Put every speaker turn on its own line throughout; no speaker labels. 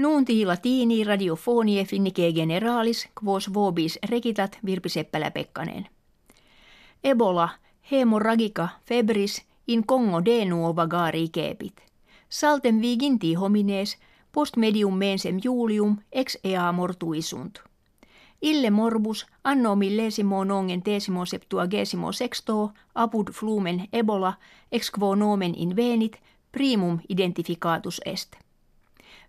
Nuunti latini radiofonie finnike generalis quos vobis regitat Virpi Seppälä-Pekkanen. Ebola, hemorragica, febris, in Congo denuo vagari kepit. Saltem viginti homines, post medium mensem julium ex ea mortuisunt. Ille morbus anno millesimo nongen tesimo septuagesimo sexto apud flumen ebola ex quo nomen invenit primum identificatus est.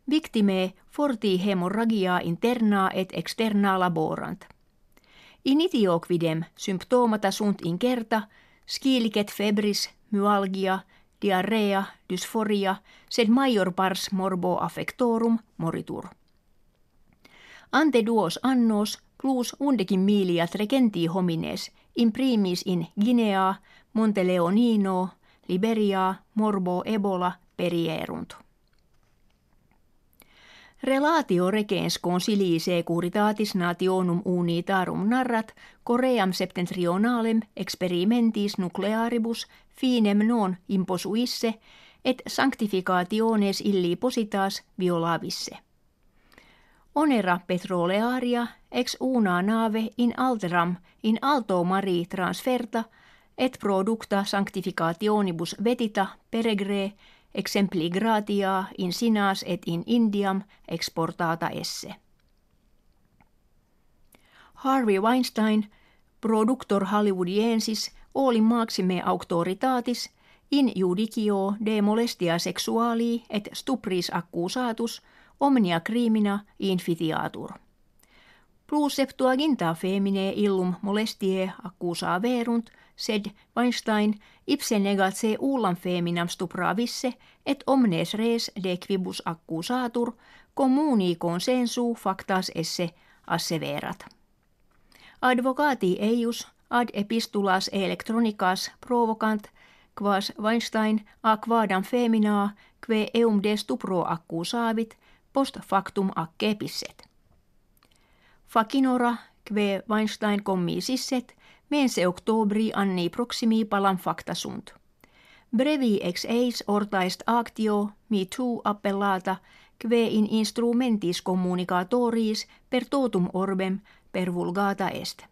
Victime forti hemorragia interna et externa laborant. Initioquidem symptomata sunt incerta, skilicet febris, myalgia, diarrea, dysforia, sed major pars morbo affectorum moritur. Ante duos annos plus undekin miliat regentii homines in primis in Guinea, Monteleonino, Liberia, Morbo Ebola perierunt. Relatio regens consilii securitatis nationum unitarum narrat Koream septentrionalem experimentis nuclearibus finem non imposuisse et sanctificationes illi positas violavisse. Onera petrolearia ex una nave in alteram in alto mari transferta et producta sanctificationibus vetita peregre exempli gratia in sinas et in Indiam exportata esse. Harvey Weinstein, productor hollywoodiensis, oli maxime auctoritatis in judicio de molestia sexuali et stupris accusatus omnia crimina infitiatur. Plus septuaginta femine illum molestie accusa verunt, sed Weinstein ipse negat se ullam feminam visse, et omnes res de quibus accusatur, communi consensu factas esse asseverat. Advocati eius ad epistulas electronicas provocant quas Weinstein a quadam femina que eum de stupro accusavit post factum accepisset. Facinora que Weinstein commisisset mense octobri anni proximi palam facta sunt. Brevi ex eis ortaest actio me too appellata que in instrumentis communicatoris per totum orbem per vulgata est.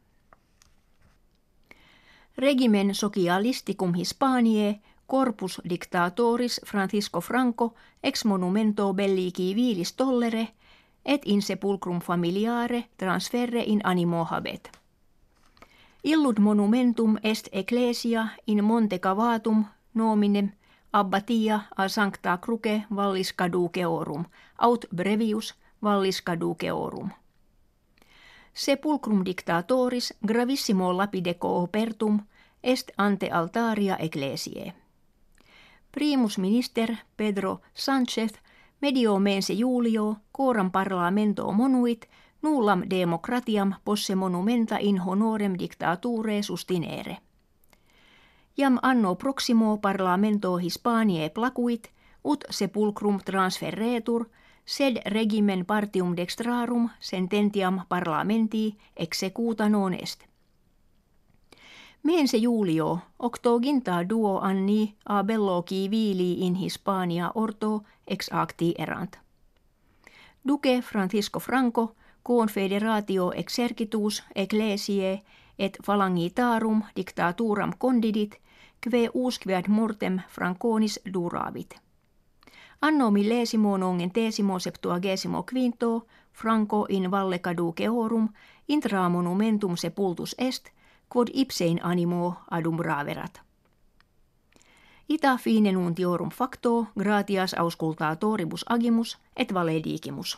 Regimen socialisticum Hispaniae corpus dictatoris Francisco Franco ex monumento bellici vilis tollere et in sepulcrum familiare transferre in animo habet. Illud monumentum est ecclesia in Monte Cavatum nomine abbatia a sancta cruce vallis caduceorum, aut brevius vallis caduceorum. Sepulcrum dictatoris gravissimo lapide coopertum est ante altaria ecclesiae. Primus minister Pedro Sanchez medio mense julio coram parlamento monuit nullam democratiam posse monumenta in honorem dictature sustinere. Jam anno proximo parlamento Hispaniae placuit, ut sepulcrum transferretur, sed regimen partium dextrarum sententiam parlamenti executa non est. Mense Julio, octoginta duo anni a bello vili in Hispania orto ex acti erant. Duque Francisco Franco, confederatio exercitus ecclesiae et falangitarum dictaturam condidit, kve usquead mortem Franconis duravit. Anno millesimo nongen tesimo septuagesimo quinto, Franco in valle caduceorum, intra monumentum sepultus est, quod ipsein animo adum raverat. Ita fine nuntiorum facto gratias auscultatoribus agimus et valedigimus.